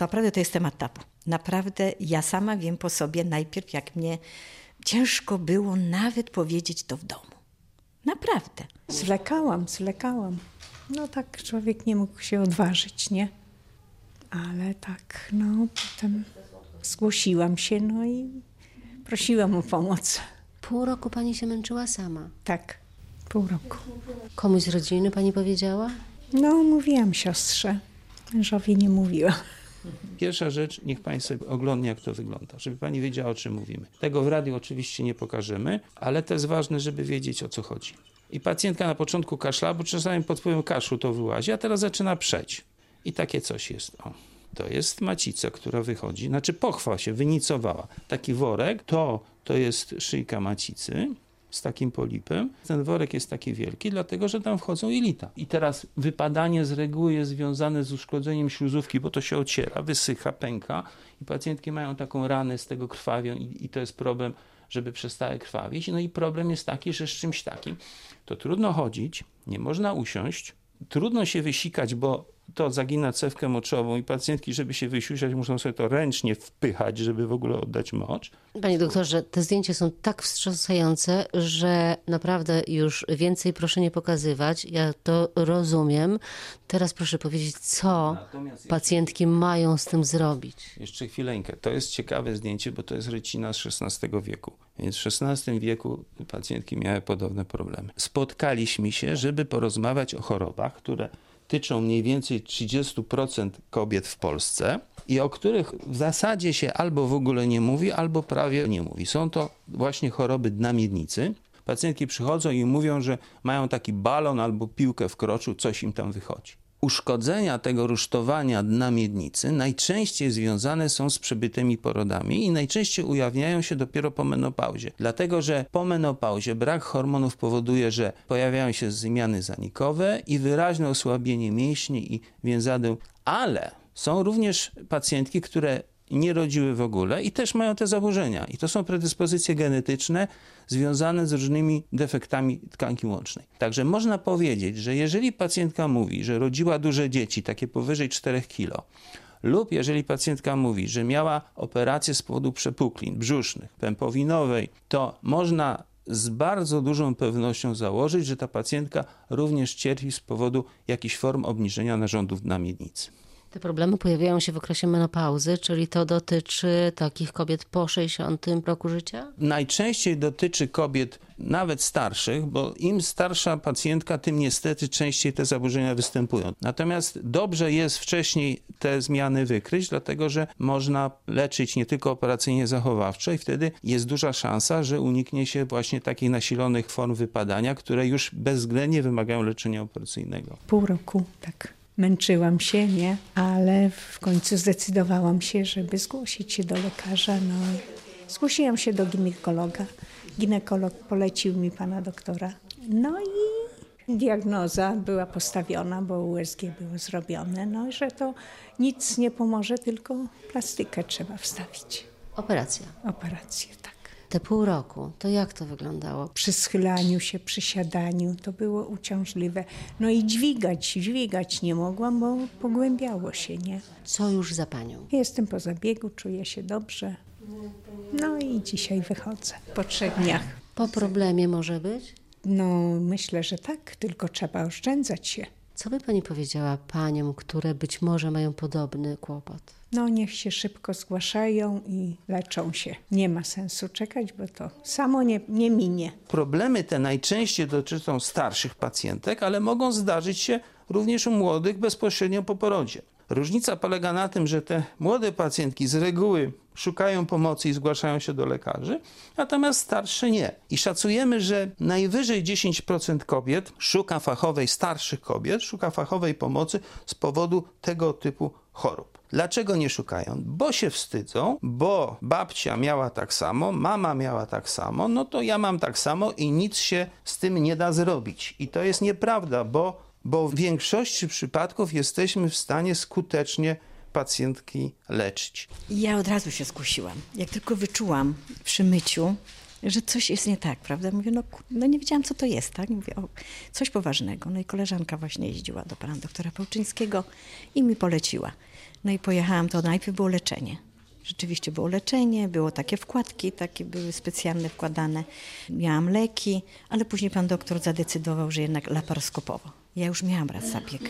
naprawdę to jest temat tabu. Naprawdę ja sama wiem po sobie najpierw, jak mnie ciężko było nawet powiedzieć to w domu. Naprawdę. Zwlekałam, zwlekałam. No tak człowiek nie mógł się odważyć, nie? Ale tak, no potem zgłosiłam się, no i prosiłam o pomoc. Pół roku pani się męczyła sama. Tak, pół roku. Komuś z rodziny pani powiedziała? No, mówiłam siostrze. Mężowi nie mówiła. Pierwsza rzecz, niech pani sobie oglądnie, jak to wygląda, żeby pani wiedziała, o czym mówimy. Tego w radiu oczywiście nie pokażemy, ale to jest ważne, żeby wiedzieć, o co chodzi. I pacjentka na początku kaszla, bo czasami pod wpływem kaszlu to wyłazi, a teraz zaczyna przeć. I takie coś jest. O. To jest macica, która wychodzi, znaczy pochwa się wynicowała. Taki worek, to, to jest szyjka macicy z takim polipem. Ten worek jest taki wielki, dlatego że tam wchodzą jelita. I teraz wypadanie z reguły jest związane z uszkodzeniem śluzówki, bo to się ociera, wysycha, pęka i pacjentki mają taką ranę, z tego krwawią i, i to jest problem, żeby przestały krwawić. No i problem jest taki, że z czymś takim to trudno chodzić, nie można usiąść, trudno się wysikać, bo to zagina cewkę moczową i pacjentki, żeby się wysiusiać, muszą sobie to ręcznie wpychać, żeby w ogóle oddać mocz. Panie doktorze, te zdjęcia są tak wstrząsające, że naprawdę już więcej proszę nie pokazywać. Ja to rozumiem. Teraz proszę powiedzieć, co Natomiast pacjentki mają z tym zrobić. Jeszcze chwileńkę. To jest ciekawe zdjęcie, bo to jest rycina z XVI wieku. Więc w XVI wieku pacjentki miały podobne problemy. Spotkaliśmy się, żeby porozmawiać o chorobach, które tyczą mniej więcej 30% kobiet w Polsce i o których w zasadzie się albo w ogóle nie mówi, albo prawie nie mówi. Są to właśnie choroby dna miednicy. Pacjentki przychodzą i mówią, że mają taki balon albo piłkę w kroczu, coś im tam wychodzi. Uszkodzenia tego rusztowania dna miednicy najczęściej związane są z przebytymi porodami i najczęściej ujawniają się dopiero po menopauzie. Dlatego, że po menopauzie brak hormonów powoduje, że pojawiają się zmiany zanikowe i wyraźne osłabienie mięśni i więzadeł, ale są również pacjentki, które nie rodziły w ogóle i też mają te zaburzenia. I to są predyspozycje genetyczne związane z różnymi defektami tkanki łącznej. Także można powiedzieć, że jeżeli pacjentka mówi, że rodziła duże dzieci, takie powyżej 4 kg, lub jeżeli pacjentka mówi, że miała operację z powodu przepuklin brzusznych, pępowinowej, to można z bardzo dużą pewnością założyć, że ta pacjentka również cierpi z powodu jakichś form obniżenia narządów na miednicy. Te problemy pojawiają się w okresie menopauzy, czyli to dotyczy takich kobiet po 60 roku życia? Najczęściej dotyczy kobiet nawet starszych, bo im starsza pacjentka, tym niestety częściej te zaburzenia występują. Natomiast dobrze jest wcześniej te zmiany wykryć, dlatego że można leczyć nie tylko operacyjnie zachowawczo i wtedy jest duża szansa, że uniknie się właśnie takich nasilonych form wypadania, które już bezwzględnie wymagają leczenia operacyjnego. Pół roku, tak. Męczyłam się, nie? Ale w końcu zdecydowałam się, żeby zgłosić się do lekarza. No, zgłosiłam się do ginekologa. Ginekolog polecił mi pana doktora. No i diagnoza była postawiona, bo USG było zrobione, no że to nic nie pomoże, tylko plastykę trzeba wstawić. Operacja. Operację, tak. Te pół roku, to jak to wyglądało? Przy schylaniu się, przy siadaniu to było uciążliwe. No i dźwigać, dźwigać nie mogłam, bo pogłębiało się, nie? Co już za panią? Jestem po zabiegu, czuję się dobrze. No i dzisiaj wychodzę po trzech dniach. Po problemie może być? No myślę, że tak, tylko trzeba oszczędzać się. Co by pani powiedziała paniom, które być może mają podobny kłopot? No niech się szybko zgłaszają i leczą się. Nie ma sensu czekać, bo to samo nie, nie minie. Problemy te najczęściej dotyczą starszych pacjentek, ale mogą zdarzyć się również u młodych bezpośrednio po porodzie. Różnica polega na tym, że te młode pacjentki z reguły szukają pomocy i zgłaszają się do lekarzy, natomiast starsze nie. I szacujemy, że najwyżej 10% kobiet szuka fachowej, starszych kobiet, szuka fachowej pomocy z powodu tego typu chorób. Dlaczego nie szukają? Bo się wstydzą, bo babcia miała tak samo, mama miała tak samo, no to ja mam tak samo i nic się z tym nie da zrobić. I to jest nieprawda, bo, bo w większości przypadków jesteśmy w stanie skutecznie pacjentki leczyć. Ja od razu się skusiłam. Jak tylko wyczułam przy myciu, że coś jest nie tak, prawda? Mówię, no, no nie wiedziałam, co to jest, tak? Mówię, o, coś poważnego. No i koleżanka właśnie jeździła do pana doktora Pałczyńskiego i mi poleciła. No i pojechałam, to najpierw było leczenie. Rzeczywiście było leczenie, było takie wkładki, takie były specjalne wkładane. Miałam leki, ale później pan doktor zadecydował, że jednak laparoskopowo. Ja już miałam raz zabieg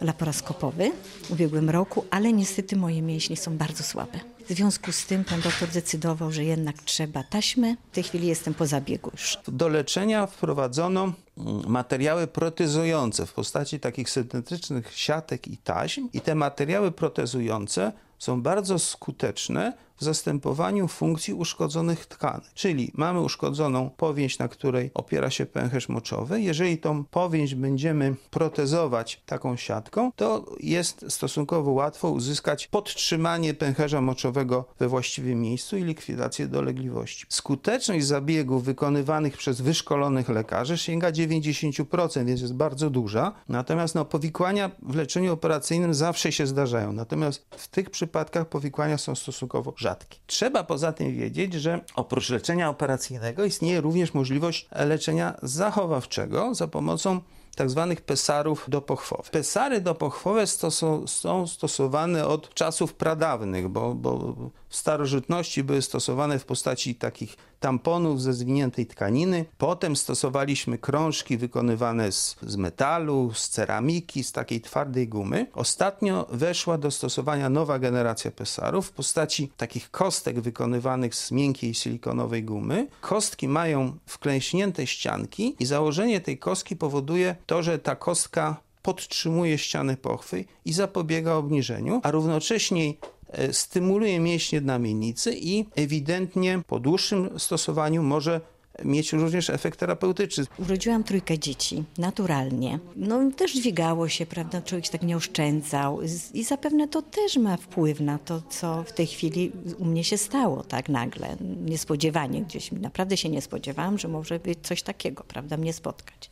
laparoskopowy w ubiegłym roku, ale niestety moje mięśnie są bardzo słabe. W związku z tym pan doktor decydował, że jednak trzeba taśmy. W tej chwili jestem po zabiegu już. Do leczenia wprowadzono mm, materiały protezujące w postaci takich syntetycznych siatek i taśm i te materiały protezujące są bardzo skuteczne w zastępowaniu funkcji uszkodzonych tkanek. Czyli mamy uszkodzoną powięź, na której opiera się pęcherz moczowy. Jeżeli tą powięź będziemy protezować taką siatką, to jest stosunkowo łatwo uzyskać podtrzymanie pęcherza moczowego we właściwym miejscu i likwidację dolegliwości. Skuteczność zabiegów wykonywanych przez wyszkolonych lekarzy sięga 90%, więc jest bardzo duża. Natomiast no, powikłania w leczeniu operacyjnym zawsze się zdarzają. Natomiast w tych przypadkach powikłania są stosunkowo rzadkie rzadki. Trzeba poza tym wiedzieć, że oprócz leczenia operacyjnego istnieje również możliwość leczenia zachowawczego za pomocą tak zwanych pesarów dopochwowych. Pesary dopochwowe stosu, są stosowane od czasów pradawnych, bo, bo w starożytności były stosowane w postaci takich tamponów ze zwiniętej tkaniny. Potem stosowaliśmy krążki wykonywane z, z, metalu, z ceramiki, z takiej twardej gumy. Ostatnio weszła do stosowania nowa generacja pesarów w postaci takich kostek wykonywanych z miękkiej silikonowej gumy. Kostki mają wklęśnięte ścianki i założenie tej kostki powoduje to, że ta kostka podtrzymuje ściany pochwy i zapobiega obniżeniu, a równocześnie E, stymuluje mięśnie znamiennicy i ewidentnie po dłuższym stosowaniu może mieć również efekt terapeutyczny. Urodziłam trójkę dzieci, naturalnie. No też dźwigało się, prawda, człowiek się tak nie oszczędzał i zapewne to też ma wpływ na to, co w tej chwili u mnie się stało tak nagle, niespodziewanie gdzieś. Naprawdę się nie spodziewałam, że może być coś takiego, prawda, mnie spotkać.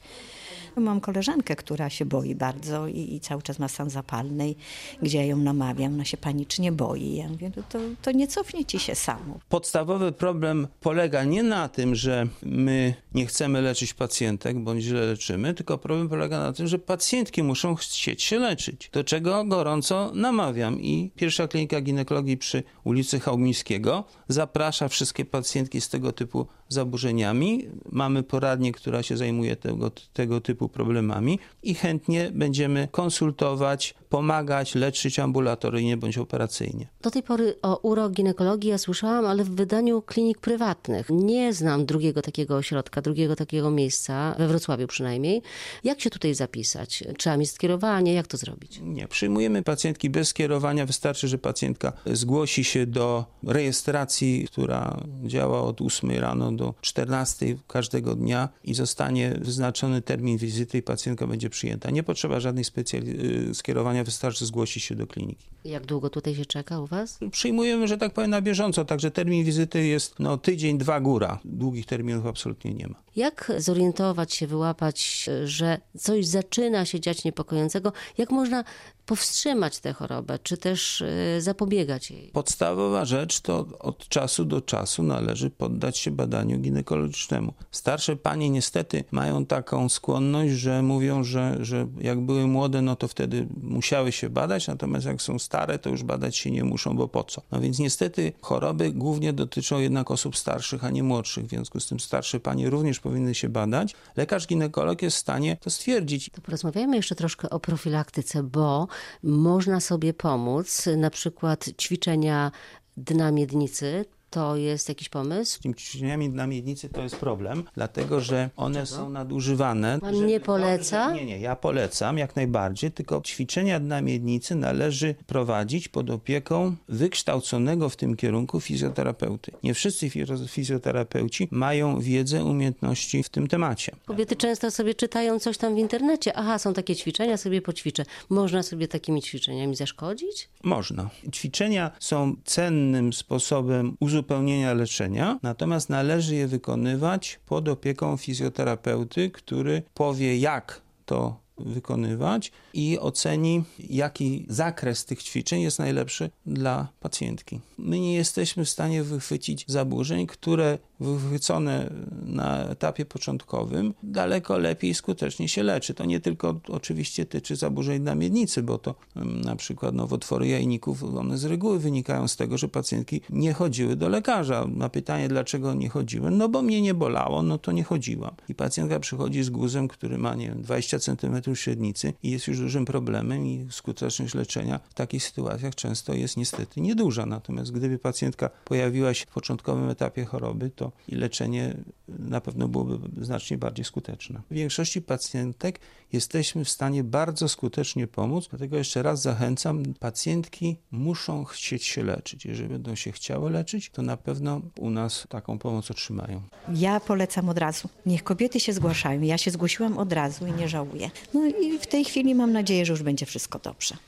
Mam koleżankę, która się boi bardzo i, i cały czas ma stan zapalny, gdzie ja ją namawiam, ona się panicznie boi. Ja mówię, no to, to nie cofnie ci się samo. Podstawowy problem polega nie na tym, że my nie chcemy leczyć pacjentek, bądź źle leczymy, tylko problem polega na tym, że pacjentki muszą chcieć się leczyć, do czego gorąco namawiam. I pierwsza klinika ginekologii przy ulicy Chałmińskiego zaprasza wszystkie pacjentki z tego typu zaburzeniami. Mamy poradnię, która się zajmuje tego, tego typu problemami i chętnie będziemy konsultować, pomagać, leczyć ambulatoryjnie bądź operacyjnie. Do tej pory o uroginekologii ja słyszałam, ale w wydaniu klinik prywatnych. Nie znam drugiego takiego ośrodka, drugiego takiego miejsca, we Wrocławiu przynajmniej. Jak się tutaj zapisać? Trzeba mieć skierowanie? Jak to zrobić? Nie, przyjmujemy pacjentki bez skierowania. Wystarczy, że pacjentka zgłosi się do rejestracji, która działa od 8 rano do 14 każdego dnia i zostanie wyznaczony termin wizyty i pacjentka będzie przyjęta. Nie potrzeba żadnej specjali- y, skierowania, wystarczy zgłosić się do kliniki. Jak długo tutaj się czeka u Was? Przyjmujemy, że tak powiem, na bieżąco, także termin wizyty jest no, tydzień, dwa góra. Długich terminów absolutnie nie ma. Jak zorientować się, wyłapać, że coś zaczyna się dziać niepokojącego? Jak można powstrzymać tę chorobę, czy też y, zapobiegać jej? Podstawowa rzecz to od czasu do czasu należy poddać się badaniu ginekologicznemu. Starsze panie niestety mają taką skłonność, że mówią, że, że jak były młode, no to wtedy musiały się badać, natomiast jak są stare, to już badać się nie muszą, bo po co? No więc niestety choroby głównie dotyczą jednak osób starszych, a nie młodszych, w związku z tym starsze panie również powinny się badać. Lekarz ginekolog jest w stanie to stwierdzić. To porozmawiajmy jeszcze troszkę o profilaktyce, bo można sobie pomóc, na przykład ćwiczenia dna miednicy, to jest jakiś pomysł? Z tymi ćwiczeniami na miednicy to jest problem, dlatego że one są nadużywane. Pan nie poleca? Nie, nie, ja polecam jak najbardziej, tylko ćwiczenia na miednicy należy prowadzić pod opieką wykształconego w tym kierunku fizjoterapeuty. Nie wszyscy fizjoterapeuci mają wiedzę, umiejętności w tym temacie. Kobiety często sobie czytają coś tam w internecie. Aha, są takie ćwiczenia, sobie poćwiczę. Można sobie takimi ćwiczeniami zaszkodzić? Można. Ćwiczenia są cennym sposobem uzupełnienia uzupełnienia leczenia, natomiast należy je wykonywać pod opieką fizjoterapeuty, który powie, jak to wykonywać i oceni, jaki zakres tych ćwiczeń jest najlepszy dla pacjentki. My nie jesteśmy w stanie wychwycić zaburzeń, które wychwycone na etapie początkowym daleko lepiej i skutecznie się leczy. To nie tylko oczywiście tyczy zaburzeń na miednicy, bo to na przykład nowotwory jajników, one z reguły wynikają z tego, że pacjentki nie chodziły do lekarza. Na pytanie, dlaczego nie chodziłem, no bo mnie nie bolało, no to nie chodziłam. I pacjentka przychodzi z guzem, który ma, nie wiem, 20 cm średnicy i jest już dużym problemem i skuteczność leczenia w takich sytuacjach często jest niestety nieduża. Natomiast gdyby pacjentka pojawiła się w początkowym etapie choroby, to leczenie na pewno byłoby znacznie bardziej skuteczne. W większości pacjentek jesteśmy w stanie bardzo skutecznie pomóc, dlatego jeszcze raz zachęcam, pacjentki muszą chcieć się leczyć. Jeżeli będą się chciały leczyć, to na pewno u nas taką pomoc otrzymają. Ja polecam od razu. Niech kobiety się zgłaszają. Ja się zgłosiłam od razu i nie żałuję. No i w tej chwili mam nadzieję, że już będzie wszystko dobrze.